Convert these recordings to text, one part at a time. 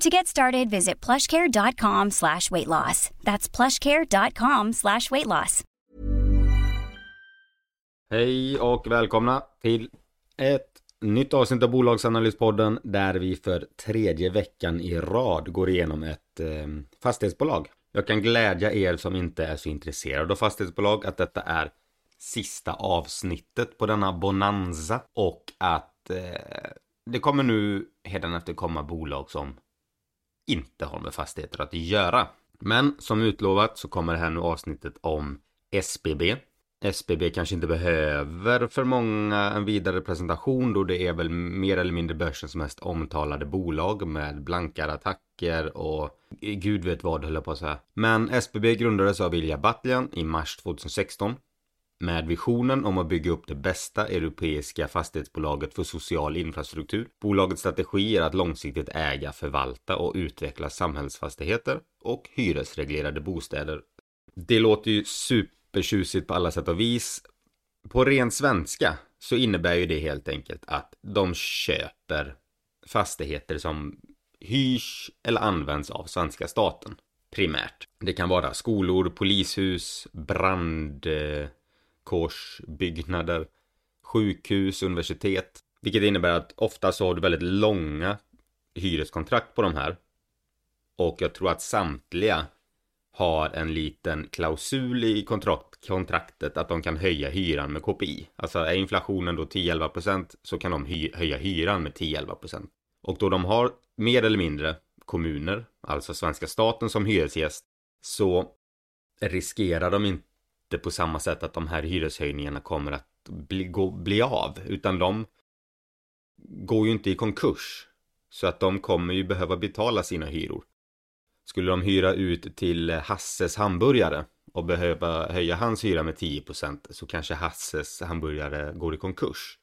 To get started, visit plushcare.com slash weight loss. That's plushcare.com slash weight loss. Hej och välkomna till ett nytt avsnitt av Bolagsanalyspodden där vi för tredje veckan i rad går igenom ett eh, fastighetsbolag. Jag kan glädja er som inte är så intresserade av fastighetsbolag att detta är sista avsnittet på denna bonanza och att eh, det kommer nu hädanefter komma bolag som inte har med fastigheter att göra. Men som utlovat så kommer det här nu avsnittet om SBB. SBB kanske inte behöver för många en vidare presentation då det är väl mer eller mindre börsens mest omtalade bolag med blankare attacker och gud vet vad höll jag på att säga. Men SBB grundades av Ilja Batljan i mars 2016 med visionen om att bygga upp det bästa europeiska fastighetsbolaget för social infrastruktur. Bolagets strategi är att långsiktigt äga, förvalta och utveckla samhällsfastigheter och hyresreglerade bostäder. Det låter ju supertjusigt på alla sätt och vis. På ren svenska så innebär ju det helt enkelt att de köper fastigheter som hyrs eller används av svenska staten primärt. Det kan vara skolor, polishus, brand eh, korsbyggnader, sjukhus, universitet. Vilket innebär att ofta så har du väldigt långa hyreskontrakt på de här. Och jag tror att samtliga har en liten klausul i kontrakt, kontraktet att de kan höja hyran med KPI. Alltså är inflationen då 10-11% så kan de hy höja hyran med 10-11%. Och då de har mer eller mindre kommuner, alltså svenska staten som hyresgäst, så riskerar de inte inte på samma sätt att de här hyreshöjningarna kommer att bli, gå, bli av. Utan de går ju inte i konkurs. Så att de kommer ju behöva betala sina hyror. Skulle de hyra ut till Hasses hamburgare och behöva höja hans hyra med 10% så kanske Hasses hamburgare går i konkurs.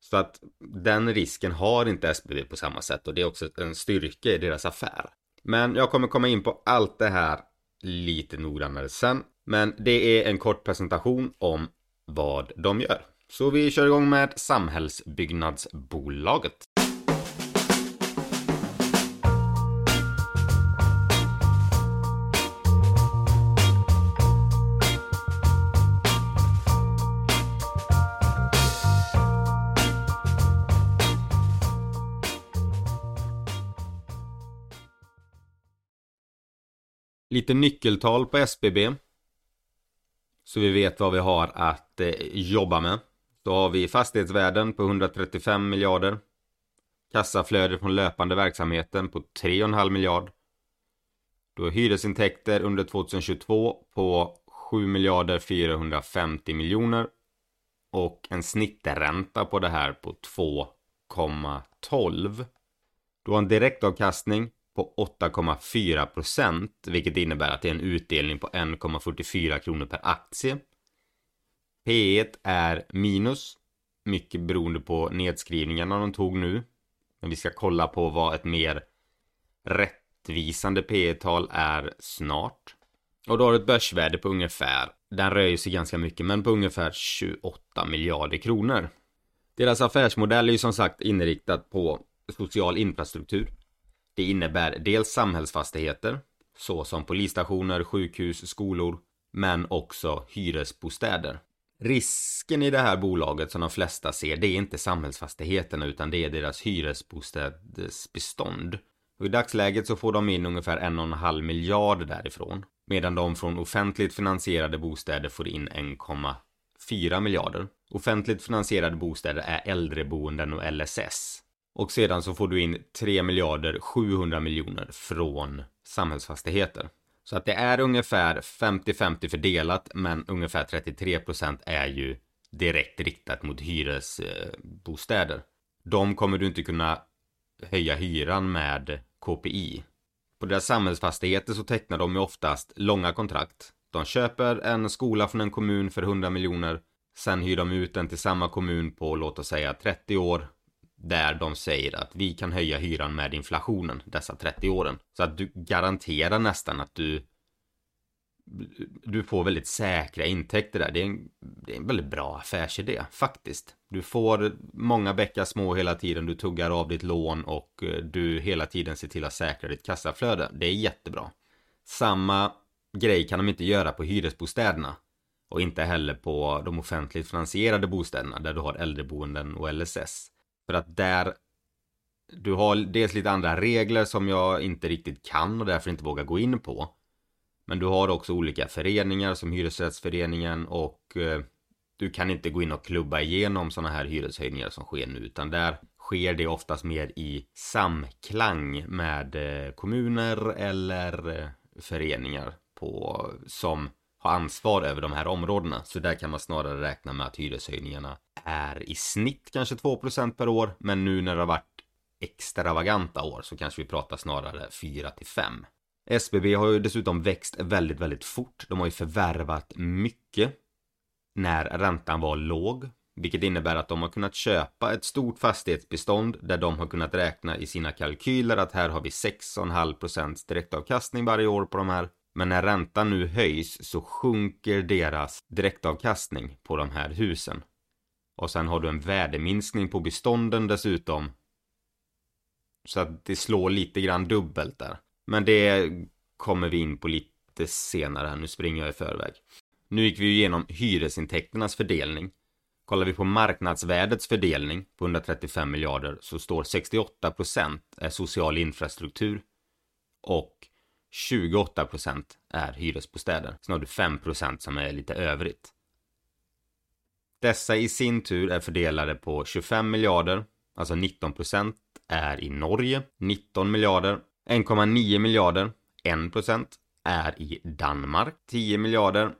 Så att den risken har inte SBB på samma sätt och det är också en styrka i deras affär. Men jag kommer komma in på allt det här lite noggrannare sen. Men det är en kort presentation om vad de gör. Så vi kör igång med Samhällsbyggnadsbolaget. Lite nyckeltal på SBB så vi vet vad vi har att eh, jobba med. Då har vi fastighetsvärden på 135 miljarder. Kassaflöde från löpande verksamheten på 3,5 miljard. Då är hyresintäkter under 2022 på 7 miljarder 450 miljoner. Och en snittränta på det här på 2,12. Du har en direktavkastning på 8,4 procent, vilket innebär att det är en utdelning på 1,44 kronor per aktie. P 1 är minus, mycket beroende på nedskrivningarna de tog nu. Men vi ska kolla på vad ett mer rättvisande P tal är snart. Och då har du ett börsvärde på ungefär, den rör sig ganska mycket, men på ungefär 28 miljarder kronor. Deras affärsmodell är ju som sagt inriktad på social infrastruktur. Det innebär dels samhällsfastigheter, såsom polisstationer, sjukhus, skolor, men också hyresbostäder. Risken i det här bolaget som de flesta ser, det är inte samhällsfastigheterna utan det är deras hyresbostädsbestånd. Och i dagsläget så får de in ungefär en och en halv miljard därifrån. Medan de från offentligt finansierade bostäder får in 1,4 miljarder. Offentligt finansierade bostäder är äldreboenden och LSS. Och sedan så får du in 3 miljarder 700 miljoner från samhällsfastigheter. Så att det är ungefär 50-50 fördelat men ungefär 33% är ju direkt riktat mot hyresbostäder. De kommer du inte kunna höja hyran med KPI. På deras samhällsfastigheter så tecknar de ju oftast långa kontrakt. De köper en skola från en kommun för 100 miljoner. Sen hyr de ut den till samma kommun på låt oss säga 30 år där de säger att vi kan höja hyran med inflationen dessa 30 åren. Så att du garanterar nästan att du du får väldigt säkra intäkter där. Det är, en, det är en väldigt bra affärsidé faktiskt. Du får många bäckar små hela tiden. Du tuggar av ditt lån och eh, du hela tiden ser till att säkra ditt kassaflöde. Det är jättebra. Samma grej kan de inte göra på hyresbostäderna. Och inte heller på de offentligt finansierade bostäderna där du har äldreboenden och LSS. För att där du har dels lite andra regler som jag inte riktigt kan och därför inte vågar gå in på. Men du har också olika föreningar som Hyresrättsföreningen och eh, du kan inte gå in och klubba igenom sådana här hyreshöjningar som sker nu utan där sker det oftast mer i samklang med eh, kommuner eller eh, föreningar på, som har ansvar över de här områdena. Så där kan man snarare räkna med att hyreshöjningarna är i snitt kanske 2% per år. Men nu när det har varit extravaganta år så kanske vi pratar snarare 4 till 5. SBB har ju dessutom växt väldigt, väldigt fort. De har ju förvärvat mycket när räntan var låg. Vilket innebär att de har kunnat köpa ett stort fastighetsbestånd där de har kunnat räkna i sina kalkyler att här har vi 6,5% direktavkastning varje år på de här. Men när räntan nu höjs så sjunker deras direktavkastning på de här husen. Och sen har du en värdeminskning på bestånden dessutom. Så att det slår lite grann dubbelt där. Men det kommer vi in på lite senare här. Nu springer jag i förväg. Nu gick vi igenom hyresintäkternas fördelning. Kollar vi på marknadsvärdets fördelning på 135 miljarder så står 68% är social infrastruktur och 28% är hyresbostäder. Sen har du 5% som är lite övrigt. Dessa i sin tur är fördelade på 25 miljarder, alltså 19% är i Norge, 19 miljarder 1,9 miljarder, 1% är i Danmark, 10 miljarder,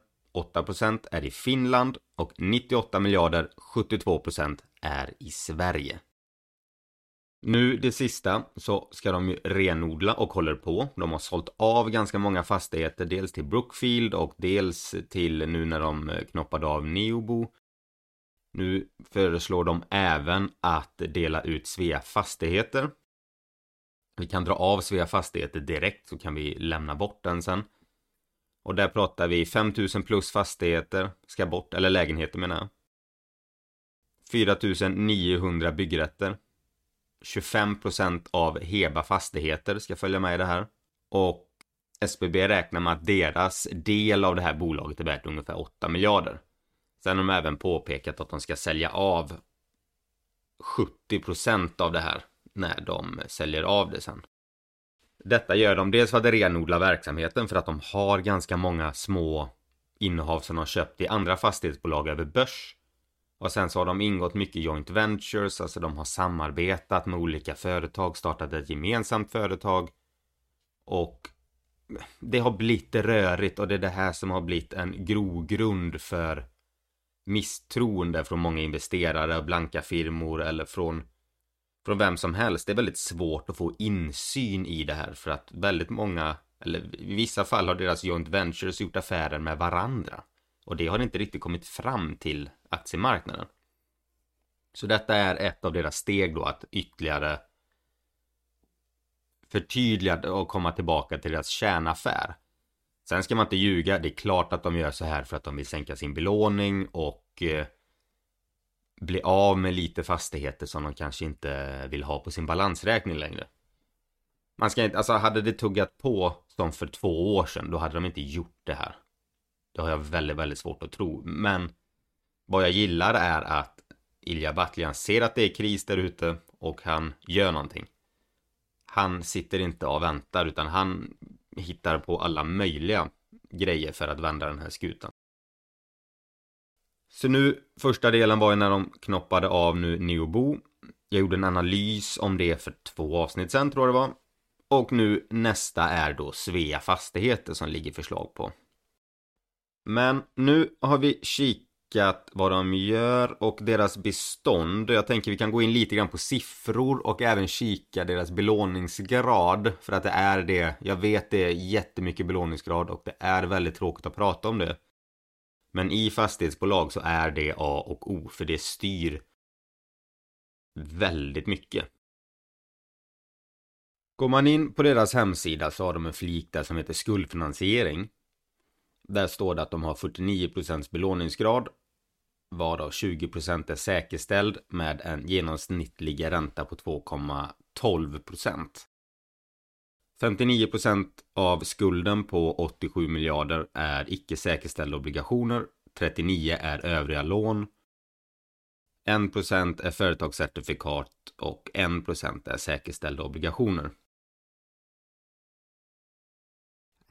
8% är i Finland och 98 miljarder, 72% är i Sverige. Nu det sista så ska de ju renodla och håller på. De har sålt av ganska många fastigheter, dels till Brookfield och dels till nu när de knoppade av Neobo. Nu föreslår de även att dela ut Svea Fastigheter vi kan dra av Svea Fastigheter direkt så kan vi lämna bort den sen. Och där pratar vi 5000 plus fastigheter ska bort, eller lägenheter menar jag. 4900 byggrätter. 25% av Heba fastigheter ska följa med i det här. Och SBB räknar med att deras del av det här bolaget är värt ungefär 8 miljarder. Sen har de även påpekat att de ska sälja av 70% av det här när de säljer av det sen. Detta gör de dels för att renodla verksamheten för att de har ganska många små innehav som de har köpt i andra fastighetsbolag över börs. Och sen så har de ingått mycket joint ventures, alltså de har samarbetat med olika företag, startat ett gemensamt företag. Och det har blivit rörigt och det är det här som har blivit en grogrund för misstroende från många investerare, blanka firmor eller från från vem som helst. Det är väldigt svårt att få insyn i det här för att väldigt många, eller i vissa fall har deras joint ventures gjort affärer med varandra. Och det har inte riktigt kommit fram till aktiemarknaden. Så detta är ett av deras steg då att ytterligare förtydliga och komma tillbaka till deras kärnaffär. Sen ska man inte ljuga, det är klart att de gör så här för att de vill sänka sin belåning och eh, bli av med lite fastigheter som de kanske inte vill ha på sin balansräkning längre. Man ska inte, alltså hade det tuggat på som för två år sedan, då hade de inte gjort det här. Det har jag väldigt, väldigt svårt att tro. Men vad jag gillar är att Ilja Batljan ser att det är kris där ute och han gör någonting. Han sitter inte och väntar utan han hittar på alla möjliga grejer för att vända den här skutan. Så nu, första delen var ju när de knoppade av nu Neobo. Jag gjorde en analys om det för två avsnitt sen tror jag det var. Och nu nästa är då Svea Fastigheter som ligger förslag på. Men nu har vi kikat vad de gör och deras bestånd. Jag tänker vi kan gå in lite grann på siffror och även kika deras belåningsgrad. För att det är det. Jag vet det är jättemycket belåningsgrad och det är väldigt tråkigt att prata om det. Men i fastighetsbolag så är det A och O för det styr väldigt mycket. Går man in på deras hemsida så har de en flik där som heter skuldfinansiering. Där står det att de har 49% belåningsgrad. Varav 20% är säkerställd med en genomsnittlig ränta på 2,12%. 59% av skulden på 87 miljarder är icke säkerställda obligationer. 39 är övriga lån. 1% är företagscertifikat och 1% är säkerställda obligationer.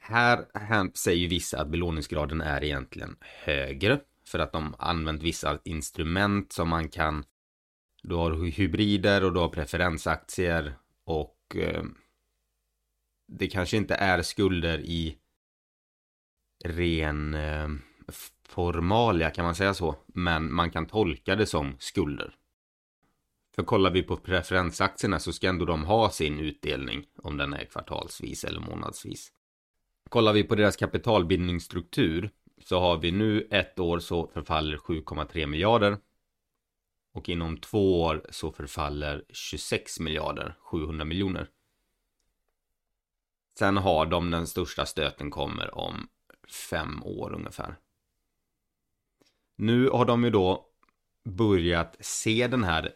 Här säger vissa att belåningsgraden är egentligen högre för att de använt vissa instrument som man kan du har hybrider och du har preferensaktier och eh, det kanske inte är skulder i ren eh, formalia kan man säga så. Men man kan tolka det som skulder. För kollar vi på preferensaktierna så ska ändå de ha sin utdelning om den är kvartalsvis eller månadsvis. Kollar vi på deras kapitalbindningsstruktur så har vi nu ett år så förfaller 7,3 miljarder. Och inom två år så förfaller 26 miljarder 700 miljoner. Sen har de den största stöten kommer om fem år ungefär. Nu har de ju då börjat se den här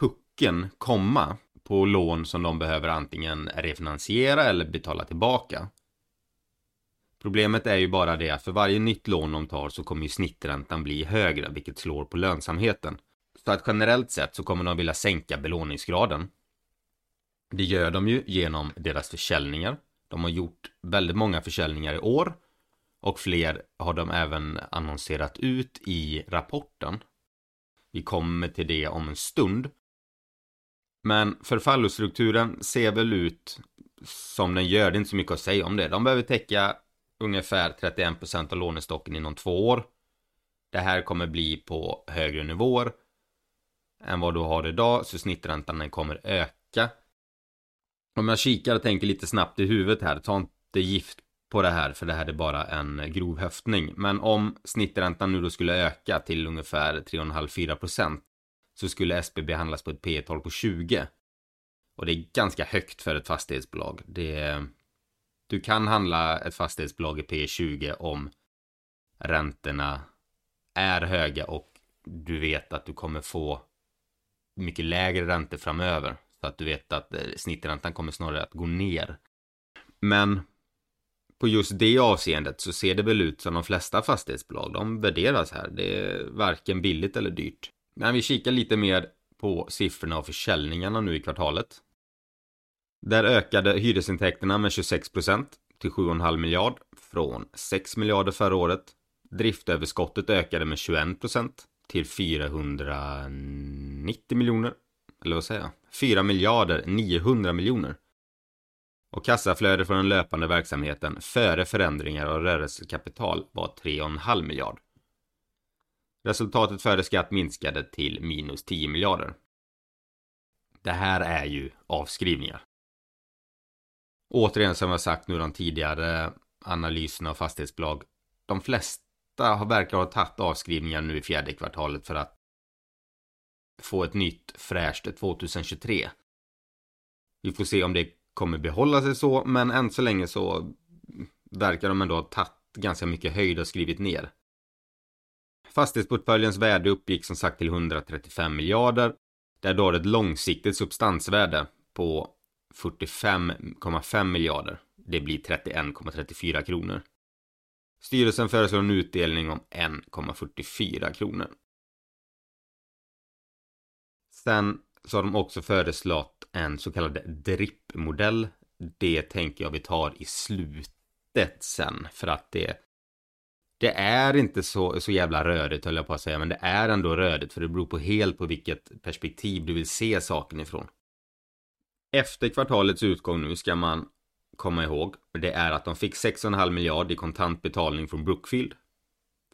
pucken komma på lån som de behöver antingen refinansiera eller betala tillbaka. Problemet är ju bara det att för varje nytt lån de tar så kommer ju snitträntan bli högre, vilket slår på lönsamheten. Så att generellt sett så kommer de vilja sänka belåningsgraden. Det gör de ju genom deras försäljningar. De har gjort väldigt många försäljningar i år. Och fler har de även annonserat ut i rapporten. Vi kommer till det om en stund. Men förfallostrukturen ser väl ut som den gör. Det är inte så mycket att säga om det. De behöver täcka ungefär 31% av lånestocken inom två år. Det här kommer bli på högre nivåer än vad du har idag, så snitträntan kommer öka. Om jag kikar och tänker lite snabbt i huvudet här, ta inte gift på det här, för det här är bara en grov höftning. Men om snitträntan nu då skulle öka till ungefär 3,5-4% så skulle SBB handlas på ett P tal på 20. Och det är ganska högt för ett fastighetsbolag. Det du kan handla ett fastighetsbolag i P20 om räntorna är höga och du vet att du kommer få mycket lägre räntor framöver. Så att du vet att eh, snitträntan kommer snarare att gå ner. Men på just det avseendet så ser det väl ut som de flesta fastighetsbolag. De värderas här. Det är varken billigt eller dyrt. Men vi kikar lite mer på siffrorna och försäljningarna nu i kvartalet. Där ökade hyresintäkterna med 26% till 7,5 miljard från 6 miljarder förra året. Driftöverskottet ökade med 21% till 490 miljoner. Eller vad säger jag? 4 miljarder 900 miljoner. Och kassaflödet från den löpande verksamheten före förändringar av rörelsekapital var 3,5 miljard. Resultatet före skatt minskade till minus 10 miljarder. Det här är ju avskrivningar. Återigen som jag sagt nu de tidigare analyserna av fastighetsbolag. De flesta har verkar ha tagit avskrivningar nu i fjärde kvartalet för att få ett nytt fräscht 2023. Vi får se om det kommer behålla sig så, men än så länge så verkar de ändå ha tagit ganska mycket höjd och skrivit ner. Fastighetsportföljens värde uppgick som sagt till 135 miljarder. Där du har ett långsiktigt substansvärde på 45,5 miljarder. Det blir 31,34 kronor. Styrelsen föreslår en utdelning om 1,44 kronor. Sen så har de också föreslått en så kallad DRIP-modell. Det tänker jag vi tar i slutet sen för att det det är inte så, så jävla rödigt höll jag på att säga, men det är ändå rödigt för det beror på helt på vilket perspektiv du vill se saken ifrån. Efter kvartalets utgång nu ska man komma ihåg, det är att de fick 6,5 miljard i kontantbetalning från Brookfield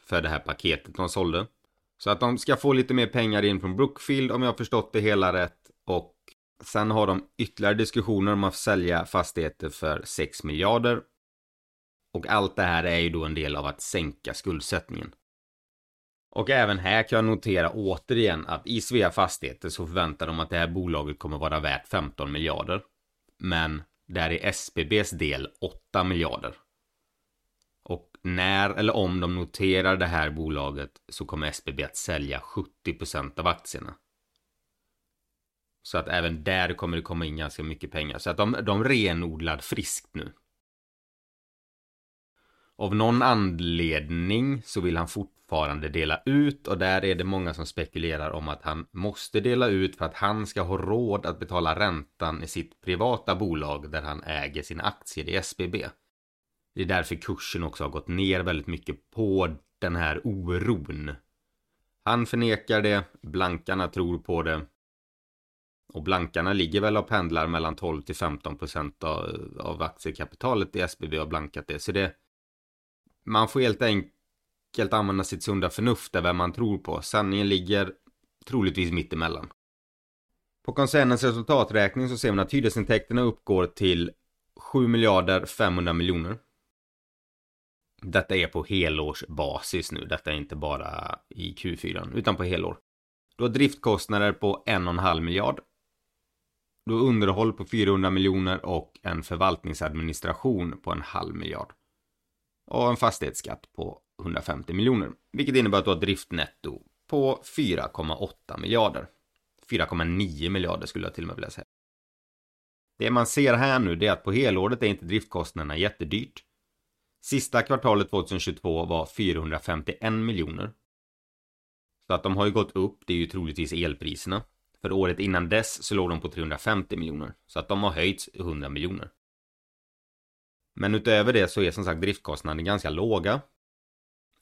för det här paketet de sålde. Så att de ska få lite mer pengar in från Brookfield om jag har förstått det hela rätt och sen har de ytterligare diskussioner om att sälja fastigheter för 6 miljarder och allt det här är ju då en del av att sänka skuldsättningen. Och även här kan jag notera återigen att i Svea Fastigheter så förväntar de att det här bolaget kommer vara värt 15 miljarder. Men där är SBBs del 8 miljarder. Och när eller om de noterar det här bolaget så kommer SBB att sälja 70% av aktierna. Så att även där kommer det komma in ganska mycket pengar. Så att de, de renodlar friskt nu. Av någon anledning så vill han fortfarande dela ut och där är det många som spekulerar om att han måste dela ut för att han ska ha råd att betala räntan i sitt privata bolag där han äger sina aktier i SBB. Det är därför kursen också har gått ner väldigt mycket på den här oron. Han förnekar det, blankarna tror på det. Och blankarna ligger väl och pendlar mellan 12 till 15 procent av, av aktiekapitalet i SBB och blankat det. Så det, man får helt enkelt använda sitt sunda förnuft där vem man tror på. Sanningen ligger troligtvis mittemellan. På koncernens resultaträkning så ser man att hyresintäkterna uppgår till 7 miljarder 500 miljoner. Detta är på helårsbasis nu. Detta är inte bara i Q4 utan på helår. Du har driftkostnader på 1,5 miljard. Du har underhåll på 400 miljoner och en förvaltningsadministration på en halv miljard och en fastighetsskatt på 150 miljoner. Vilket innebär att du har driftnetto på 4,8 miljarder. 4,9 miljarder skulle jag till och med vilja säga. Det man ser här nu det är att på helåret är inte driftkostnaderna jättedyrt. Sista kvartalet 2022 var 451 miljoner. Så att de har ju gått upp, det är ju troligtvis elpriserna. För året innan dess så låg de på 350 miljoner. Så att de har höjts 100 miljoner. Men utöver det så är som sagt driftkostnaderna ganska låga.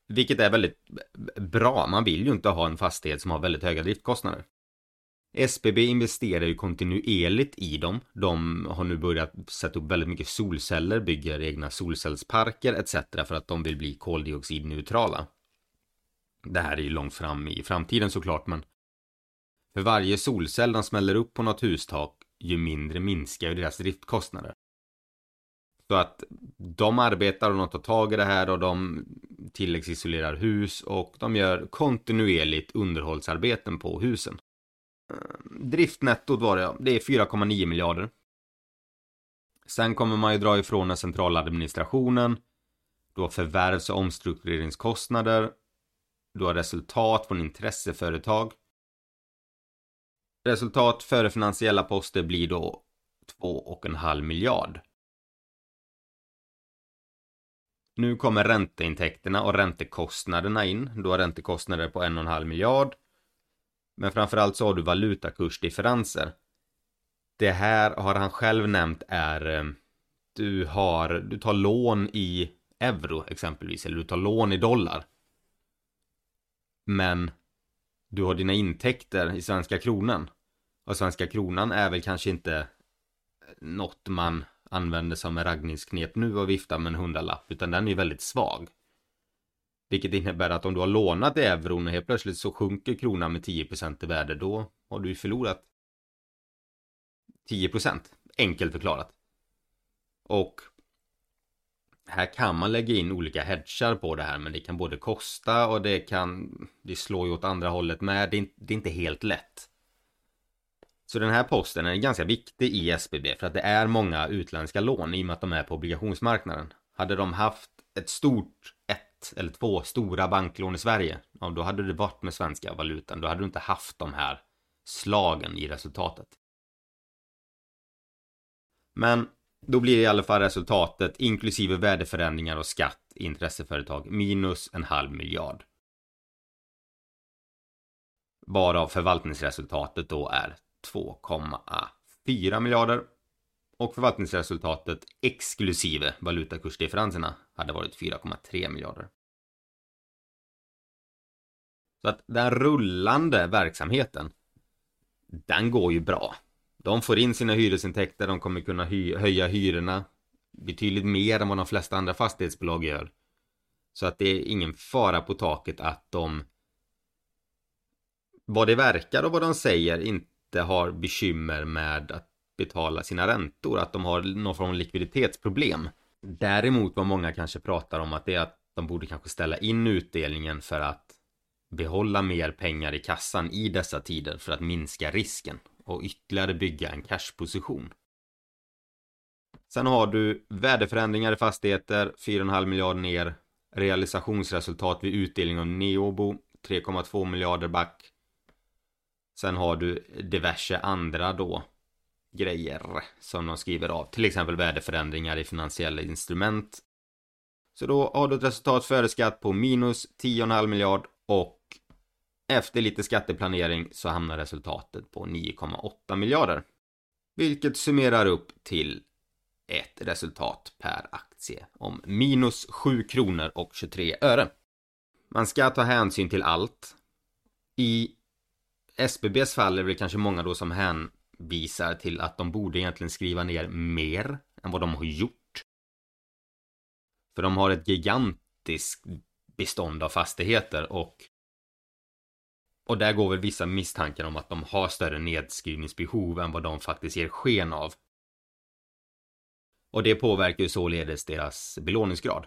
Vilket är väldigt bra. Man vill ju inte ha en fastighet som har väldigt höga driftkostnader. SBB investerar ju kontinuerligt i dem. De har nu börjat sätta upp väldigt mycket solceller, bygger egna solcellsparker etc. för att de vill bli koldioxidneutrala. Det här är ju långt fram i framtiden såklart men för varje solcell de smäller upp på något hustak ju mindre minskar ju deras driftkostnader. Så att de arbetar och de tar tag i det här och de tilläggsisolerar hus och de gör kontinuerligt underhållsarbeten på husen. Eh, driftnettot var det, det är 4,9 miljarder. Sen kommer man ju dra ifrån den centrala administrationen. Du har förvärvs och omstruktureringskostnader. Du har resultat från intresseföretag. Resultat före finansiella poster blir då 2,5 miljard. Nu kommer ränteintäkterna och räntekostnaderna in. Du har räntekostnader på en och en halv miljard. Men framförallt så har du valutakursdifferenser. Det här har han själv nämnt är eh, du har, du tar lån i euro exempelvis, eller du tar lån i dollar. Men du har dina intäkter i svenska kronan. Och svenska kronan är väl kanske inte eh, något man använder som raggningsknep nu och viftar med en hundralapp utan den är väldigt svag. Vilket innebär att om du har lånat i euron och helt plötsligt så sjunker kronan med 10% i värde då har du ju förlorat 10% enkelt förklarat. Och här kan man lägga in olika hedgar på det här men det kan både kosta och det kan det slår ju åt andra hållet med. Det är inte helt lätt. Så den här posten är ganska viktig i SBB för att det är många utländska lån i och med att de är på obligationsmarknaden. Hade de haft ett stort, ett eller två stora banklån i Sverige, ja, då hade det varit med svenska valutan. Då hade du inte haft de här slagen i resultatet. Men då blir det i alla fall resultatet, inklusive värdeförändringar och skatt i intresseföretag, minus en halv miljard. Varav förvaltningsresultatet då är 2,4 miljarder. Och förvaltningsresultatet exklusive valutakursdifferenserna hade varit 4,3 miljarder. Så att den rullande verksamheten, den går ju bra. De får in sina hyresintäkter, de kommer kunna hy höja hyrorna betydligt mer än vad de flesta andra fastighetsbolag gör. Så att det är ingen fara på taket att de vad det verkar och vad de säger inte har bekymmer med att betala sina räntor, att de har någon form av likviditetsproblem. Däremot vad många kanske pratar om att det är att de borde kanske ställa in utdelningen för att behålla mer pengar i kassan i dessa tider för att minska risken och ytterligare bygga en cashposition. Sen har du värdeförändringar i fastigheter, 4,5 miljarder ner. Realisationsresultat vid utdelning av Neobo, 3,2 miljarder back. Sen har du diverse andra då grejer som de skriver av. Till exempel värdeförändringar i finansiella instrument. Så då har du ett resultat före skatt på minus 10,5 miljard och efter lite skatteplanering så hamnar resultatet på 9,8 miljarder. Vilket summerar upp till ett resultat per aktie om minus 7 kronor och 23 öre. Man ska ta hänsyn till allt. I SBBs fall är det kanske många då som hänvisar till att de borde egentligen skriva ner mer än vad de har gjort. För de har ett gigantiskt bestånd av fastigheter och och där går väl vissa misstankar om att de har större nedskrivningsbehov än vad de faktiskt ger sken av. Och det påverkar ju således deras belåningsgrad.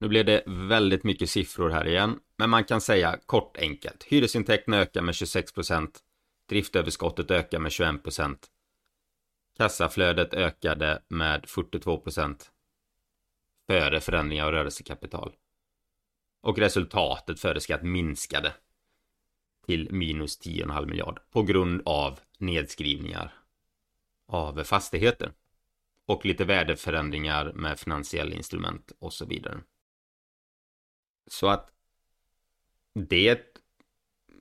Nu blev det väldigt mycket siffror här igen, men man kan säga kort enkelt. Hyresintäkterna ökar med 26%, driftöverskottet ökar med 21%, kassaflödet ökade med 42% före förändringar av rörelsekapital. Och resultatet före skatt minskade till minus 10,5 miljard på grund av nedskrivningar av fastigheter och lite värdeförändringar med finansiella instrument och så vidare. Så att det är ett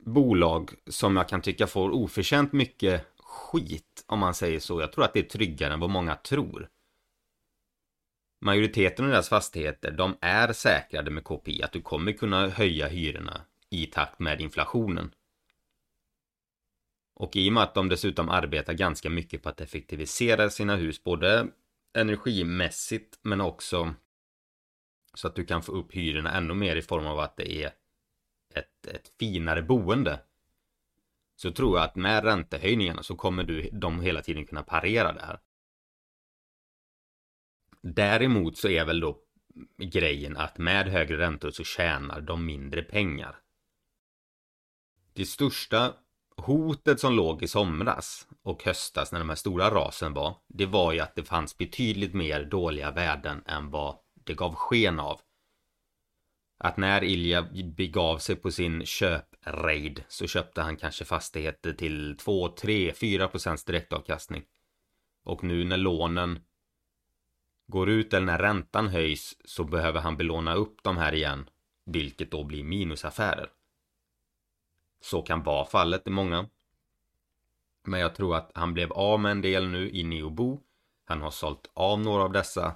bolag som jag kan tycka får oförtjänt mycket skit om man säger så. Jag tror att det är tryggare än vad många tror. Majoriteten av deras fastigheter, de är säkrade med KPI, att du kommer kunna höja hyrorna i takt med inflationen. Och i och med att de dessutom arbetar ganska mycket på att effektivisera sina hus, både energimässigt men också så att du kan få upp hyrorna ännu mer i form av att det är ett, ett finare boende. Så tror jag att med räntehöjningarna så kommer du, de hela tiden kunna parera det här. Däremot så är väl då grejen att med högre räntor så tjänar de mindre pengar. Det största hotet som låg i somras och höstas när de här stora rasen var, det var ju att det fanns betydligt mer dåliga värden än vad det gav sken av. Att när Ilja begav sig på sin köpraid så köpte han kanske fastigheter till 2, 3, 4 procents direktavkastning. Och nu när lånen går ut eller när räntan höjs så behöver han belåna upp de här igen, vilket då blir minusaffärer. Så kan vara fallet i många. Men jag tror att han blev av med en del nu i Neobo. Han har sålt av några av dessa.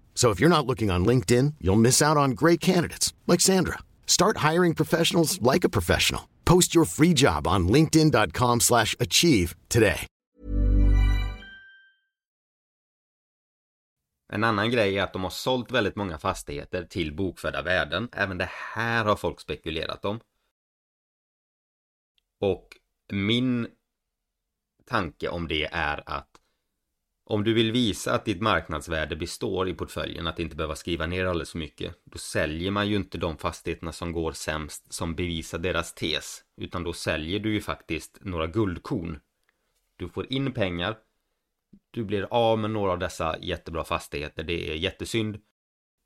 So if you're not looking on LinkedIn, you'll miss out on great candidates like Sandra. Start hiring professionals like a professional. Post your free job on linkedin.com/achieve slash achieve today. En annan grej är att de har sålt väldigt många fastigheter till bokförda värden. Även det här har folk spekulerat om. Och min tanke om det är att om du vill visa att ditt marknadsvärde består i portföljen, att inte behöva skriva ner alldeles för mycket, då säljer man ju inte de fastigheterna som går sämst som bevisar deras tes, utan då säljer du ju faktiskt några guldkorn. Du får in pengar, du blir av med några av dessa jättebra fastigheter, det är jättesynd,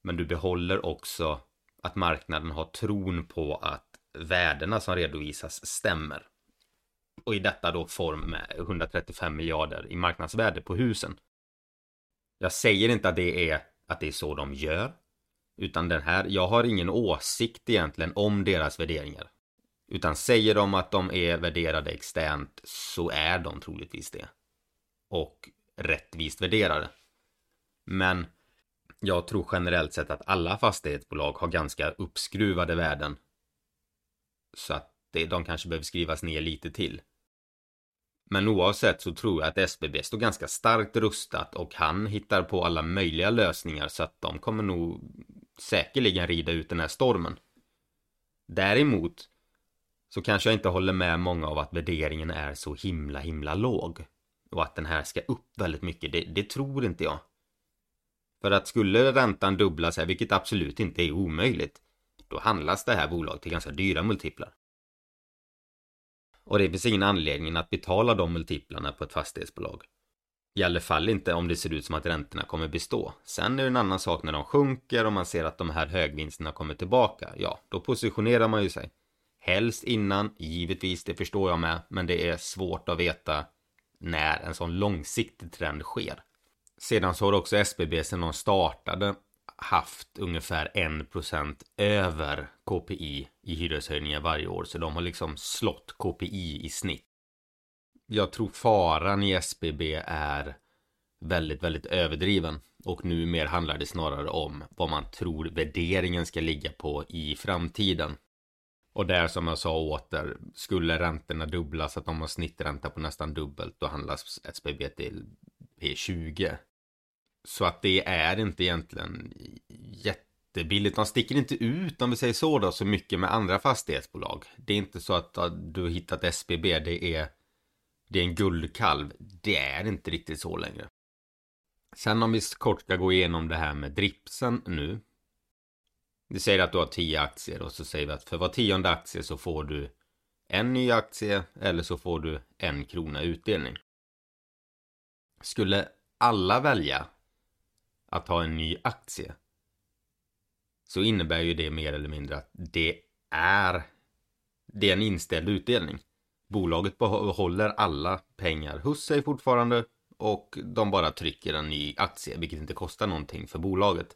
men du behåller också att marknaden har tron på att värdena som redovisas stämmer. Och i detta då form med 135 miljarder i marknadsvärde på husen. Jag säger inte att det är att det är så de gör. Utan den här, jag har ingen åsikt egentligen om deras värderingar. Utan säger de att de är värderade externt så är de troligtvis det. Och rättvist värderade. Men jag tror generellt sett att alla fastighetsbolag har ganska uppskruvade värden. Så att det, de kanske behöver skrivas ner lite till. Men oavsett så tror jag att SBB står ganska starkt rustat och han hittar på alla möjliga lösningar så att de kommer nog säkerligen rida ut den här stormen. Däremot så kanske jag inte håller med många av att värderingen är så himla himla låg. Och att den här ska upp väldigt mycket, det, det tror inte jag. För att skulle räntan dubblas här, vilket absolut inte är omöjligt, då handlas det här bolaget till ganska dyra multiplar. Och det finns ingen anledning att betala de multiplarna på ett fastighetsbolag. I alla fall inte om det ser ut som att räntorna kommer bestå. Sen är det en annan sak när de sjunker och man ser att de här högvinsterna kommer tillbaka. Ja, då positionerar man ju sig. Helst innan, givetvis, det förstår jag med, men det är svårt att veta när en sån långsiktig trend sker. Sedan så har också SBB sedan de startade haft ungefär 1% över KPI i hyreshöjningar varje år. Så de har liksom slått KPI i snitt. Jag tror faran i SBB är väldigt, väldigt överdriven. Och nu mer handlar det snarare om vad man tror värderingen ska ligga på i framtiden. Och där som jag sa åter, skulle räntorna dubblas, att de har snittränta på nästan dubbelt, då handlas SBB till P20. Så att det är inte egentligen jättebilligt. De sticker inte ut om vi säger så då så mycket med andra fastighetsbolag. Det är inte så att du har hittat SBB. Det är, det är en guldkalv. Det är inte riktigt så längre. Sen om vi kort ska gå igenom det här med dripsen nu. Vi säger att du har 10 aktier och så säger vi att för var tionde aktie så får du en ny aktie eller så får du en krona utdelning. Skulle alla välja att ha en ny aktie så innebär ju det mer eller mindre att det är det är en inställd utdelning. Bolaget behåller alla pengar hos sig fortfarande och de bara trycker en ny aktie, vilket inte kostar någonting för bolaget.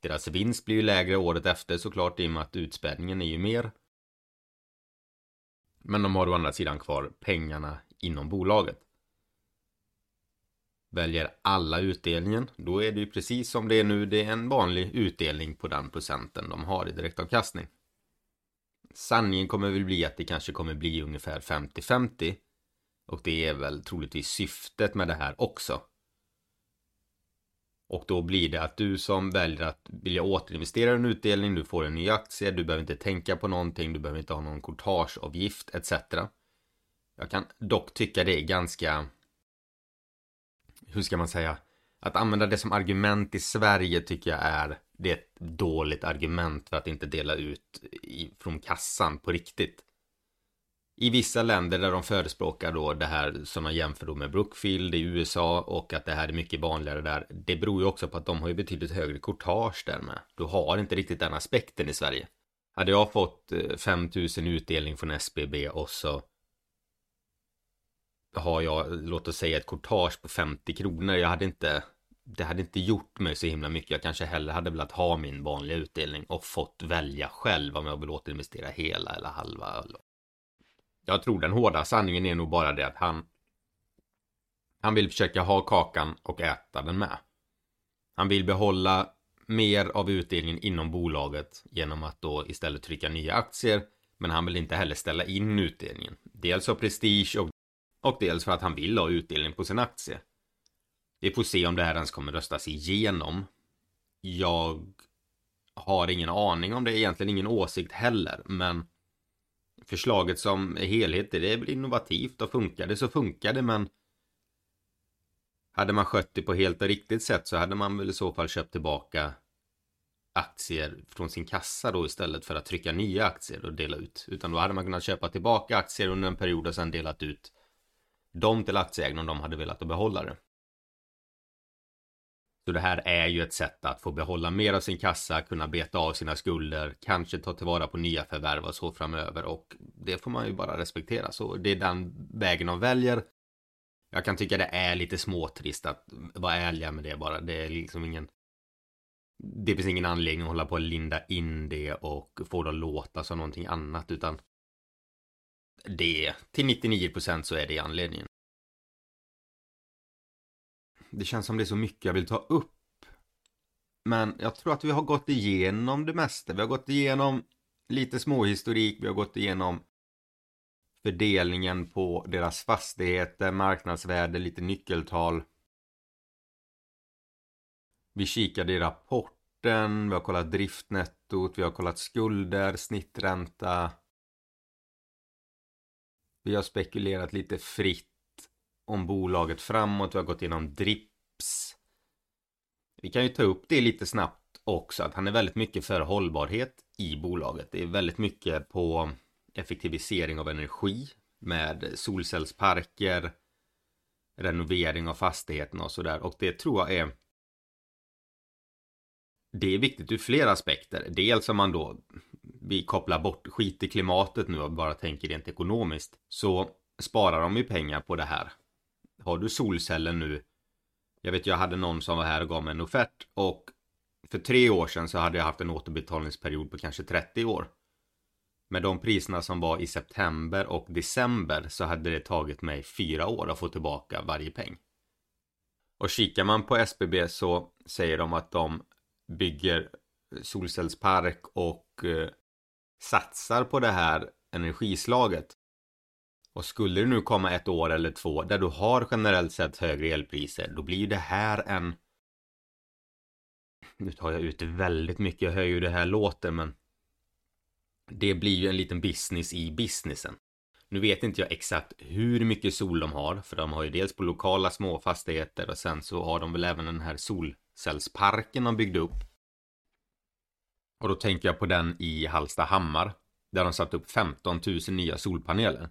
Deras vinst blir ju lägre året efter såklart i och med att utspädningen är ju mer. Men de har å andra sidan kvar pengarna inom bolaget. Väljer alla utdelningen, då är det ju precis som det är nu, det är en vanlig utdelning på den procenten de har i direktavkastning. Sanningen kommer väl bli att det kanske kommer bli ungefär 50-50. Och det är väl troligtvis syftet med det här också. Och då blir det att du som väljer att vilja återinvestera en utdelning, du får en ny aktie, du behöver inte tänka på någonting, du behöver inte ha någon courtageavgift etc. Jag kan dock tycka det är ganska hur ska man säga, Att använda det som argument i Sverige tycker jag är det är ett dåligt argument för att inte dela ut i, från kassan på riktigt. I vissa länder där de förespråkar då det här som man jämför då med Brookfield i USA och att det här är mycket vanligare där. Det beror ju också på att de har ju betydligt högre courtage där med. Du har inte riktigt den aspekten i Sverige. Hade jag fått eh, 5000 utdelning från SBB och så har jag, låt oss säga ett courtage på 50 kronor. Jag hade inte, det hade inte gjort mig så himla mycket. Jag kanske hellre hade velat ha min vanliga utdelning och fått välja själv om jag vill återinvestera hela eller halva. Jag tror den hårda sanningen är nog bara det att han han vill försöka ha kakan och äta den med. Han vill behålla mer av utdelningen inom bolaget genom att då istället trycka nya aktier. Men han vill inte heller ställa in utdelningen. Dels av prestige och, och dels för att han vill ha utdelning på sin aktie. Vi får se om det här ens kommer röstas igenom. Jag har ingen aning om det, egentligen ingen åsikt heller, men förslaget som helhet, det är väl innovativt och funkar det så funkar det, men hade man skött det på helt och riktigt sätt så hade man väl i så fall köpt tillbaka aktier från sin kassa då istället för att trycka nya aktier och dela ut. Utan då hade man kunnat köpa tillbaka aktier under en period och sen delat ut dem till aktieägarna om de hade velat att behålla det. Så det här är ju ett sätt att få behålla mer av sin kassa, kunna beta av sina skulder, kanske ta tillvara på nya förvärv och så framöver och det får man ju bara respektera. Så det är den vägen de väljer. Jag kan tycka det är lite småtrist att vara ärliga med det bara. Det är liksom ingen det finns ingen anledning att hålla på och linda in det och få det att låta som någonting annat utan det till 99% så är det anledningen. Det känns som det är så mycket jag vill ta upp. Men jag tror att vi har gått igenom det mesta. Vi har gått igenom lite småhistorik, vi har gått igenom fördelningen på deras fastigheter, marknadsvärde, lite nyckeltal. Vi kikade i rapporten, vi har kollat driftnettot, vi har kollat skulder, snittränta. Vi har spekulerat lite fritt om bolaget framåt, vi har gått igenom DRIPS. Vi kan ju ta upp det lite snabbt också, att han är väldigt mycket för hållbarhet i bolaget. Det är väldigt mycket på effektivisering av energi med solcellsparker, renovering av fastigheterna och sådär. Och det tror jag är det är viktigt ur flera aspekter. Dels om man då vi kopplar bort skit i klimatet nu och bara tänker rent ekonomiskt så sparar de ju pengar på det här. Har du solceller nu Jag vet jag hade någon som var här och gav mig en offert och för tre år sedan så hade jag haft en återbetalningsperiod på kanske 30 år. Med de priserna som var i september och december så hade det tagit mig fyra år att få tillbaka varje peng. Och kikar man på SBB så säger de att de bygger solcellspark och eh, satsar på det här energislaget. Och skulle det nu komma ett år eller två där du har generellt sett högre elpriser, då blir ju det här en... Nu tar jag ut väldigt mycket, jag hör ju hur det här låter, men... Det blir ju en liten business i businessen. Nu vet inte jag exakt hur mycket sol de har, för de har ju dels på lokala små fastigheter och sen så har de väl även den här solcellsparken de byggde upp. Och då tänker jag på den i Hallstahammar, där de satt upp 15 000 nya solpaneler.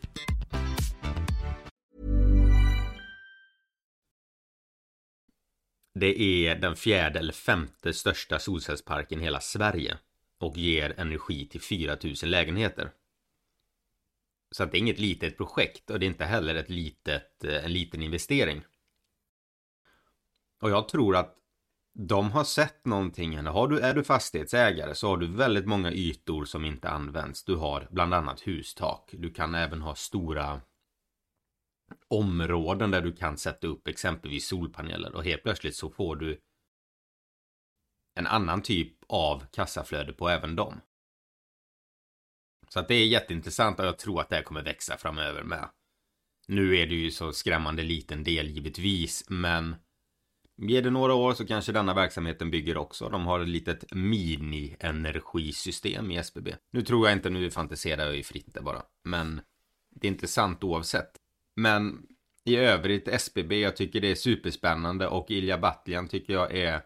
Det är den fjärde eller femte största solcellsparken i hela Sverige och ger energi till 4000 lägenheter. Så att det är inget litet projekt och det är inte heller ett litet, eh, en liten investering. Och jag tror att de har sett någonting. Har du, är du fastighetsägare så har du väldigt många ytor som inte används. Du har bland annat hustak. Du kan även ha stora områden där du kan sätta upp exempelvis solpaneler och helt plötsligt så får du en annan typ av kassaflöde på även dem. Så att det är jätteintressant och jag tror att det här kommer växa framöver med. Nu är det ju så skrämmande liten del givetvis, men Ger det några år så kanske denna verksamheten bygger också. De har ett litet mini-energisystem i SBB. Nu tror jag inte, nu fantiserar jag ju fritt det bara. Men det är intressant oavsett. Men i övrigt SBB, jag tycker det är superspännande och Ilja Batljan tycker jag är...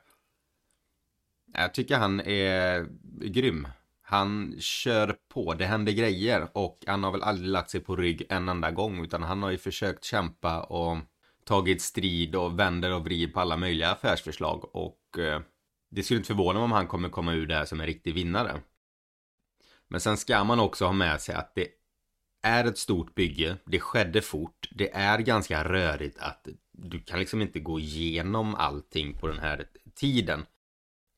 Jag tycker han är grym. Han kör på, det händer grejer och han har väl aldrig lagt sig på rygg en enda gång utan han har ju försökt kämpa och tagit strid och vänder och vrider på alla möjliga affärsförslag och eh, det skulle inte förvåna mig om han kommer komma ur det här som en riktig vinnare. Men sen ska man också ha med sig att det är ett stort bygge, det skedde fort, det är ganska rörigt att du kan liksom inte gå igenom allting på den här tiden.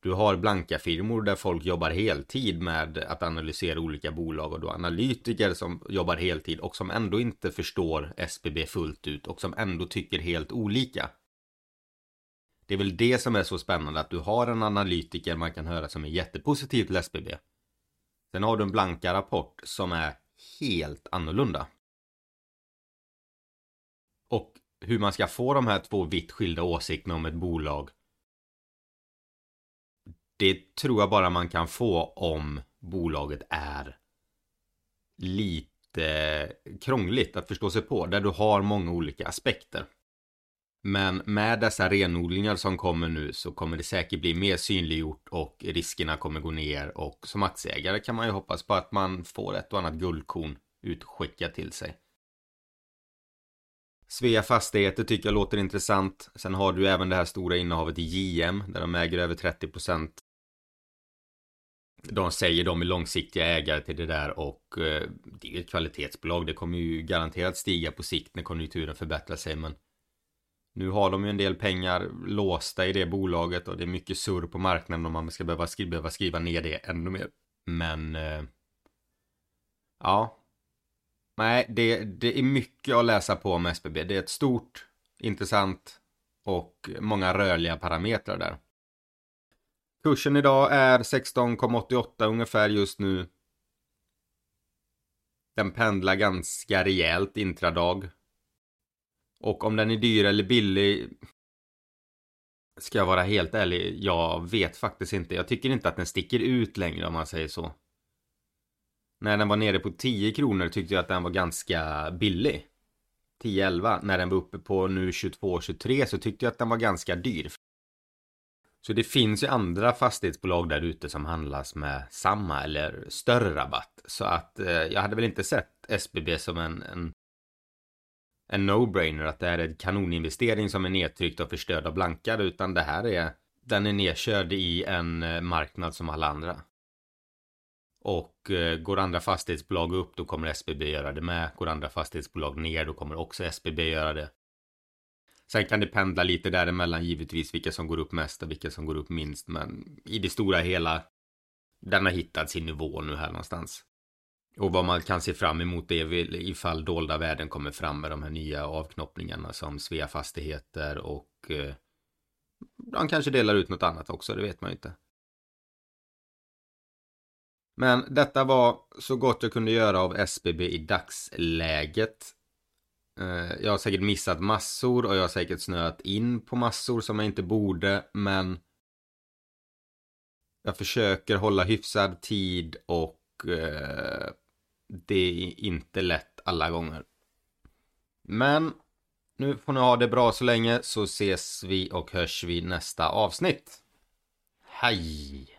Du har blanka firmor där folk jobbar heltid med att analysera olika bolag och du har analytiker som jobbar heltid och som ändå inte förstår SBB fullt ut och som ändå tycker helt olika. Det är väl det som är så spännande att du har en analytiker man kan höra som är jättepositiv till SBB. Sen har du en blanka rapport som är helt annorlunda. Och hur man ska få de här två vitt skilda åsikterna om ett bolag det tror jag bara man kan få om bolaget är lite krångligt att förstå sig på. Där du har många olika aspekter. Men med dessa renodlingar som kommer nu så kommer det säkert bli mer synliggjort och riskerna kommer gå ner och som aktieägare kan man ju hoppas på att man får ett och annat guldkorn utskickat till sig. Svea Fastigheter tycker jag låter intressant. Sen har du även det här stora innehavet i JM där de äger över 30% de säger de är långsiktiga ägare till det där och eh, det är ett kvalitetsbolag. Det kommer ju garanterat stiga på sikt när konjunkturen förbättrar sig. Men nu har de ju en del pengar låsta i det bolaget och det är mycket surr på marknaden om man ska behöva skriva, behöva skriva ner det ännu mer. Men eh, ja. Nej, det, det är mycket att läsa på om SBB. Det är ett stort, intressant och många rörliga parametrar där. Kursen idag är 16,88 ungefär just nu. Den pendlar ganska rejält intradag. Och om den är dyr eller billig Ska jag vara helt ärlig, jag vet faktiskt inte. Jag tycker inte att den sticker ut längre om man säger så. När den var nere på 10 kronor tyckte jag att den var ganska billig. 10-11. När den var uppe på nu 22-23 så tyckte jag att den var ganska dyr. Så det finns ju andra fastighetsbolag där ute som handlas med samma eller större rabatt. Så att eh, jag hade väl inte sett SBB som en, en, en no-brainer att det här är en kanoninvestering som är nedtryckt och förstörd av blankar utan det här är den är nedkörd i en eh, marknad som alla andra. Och eh, går andra fastighetsbolag upp då kommer SBB göra det med. Går andra fastighetsbolag ner då kommer också SBB göra det. Sen kan det pendla lite däremellan givetvis vilka som går upp mest och vilka som går upp minst. Men i det stora hela den har hittat sin nivå nu här någonstans. Och vad man kan se fram emot är väl ifall dolda värden kommer fram med de här nya avknoppningarna som Svea Fastigheter och eh, de kanske delar ut något annat också, det vet man ju inte. Men detta var så gott jag kunde göra av SBB i dagsläget. Eh, jag har säkert missat massor och jag har säkert snöat in på massor som jag inte borde, men jag försöker hålla hyfsad tid och eh, det är inte lätt alla gånger. Men nu får ni ha det bra så länge så ses vi och hörs vi nästa avsnitt. Hej!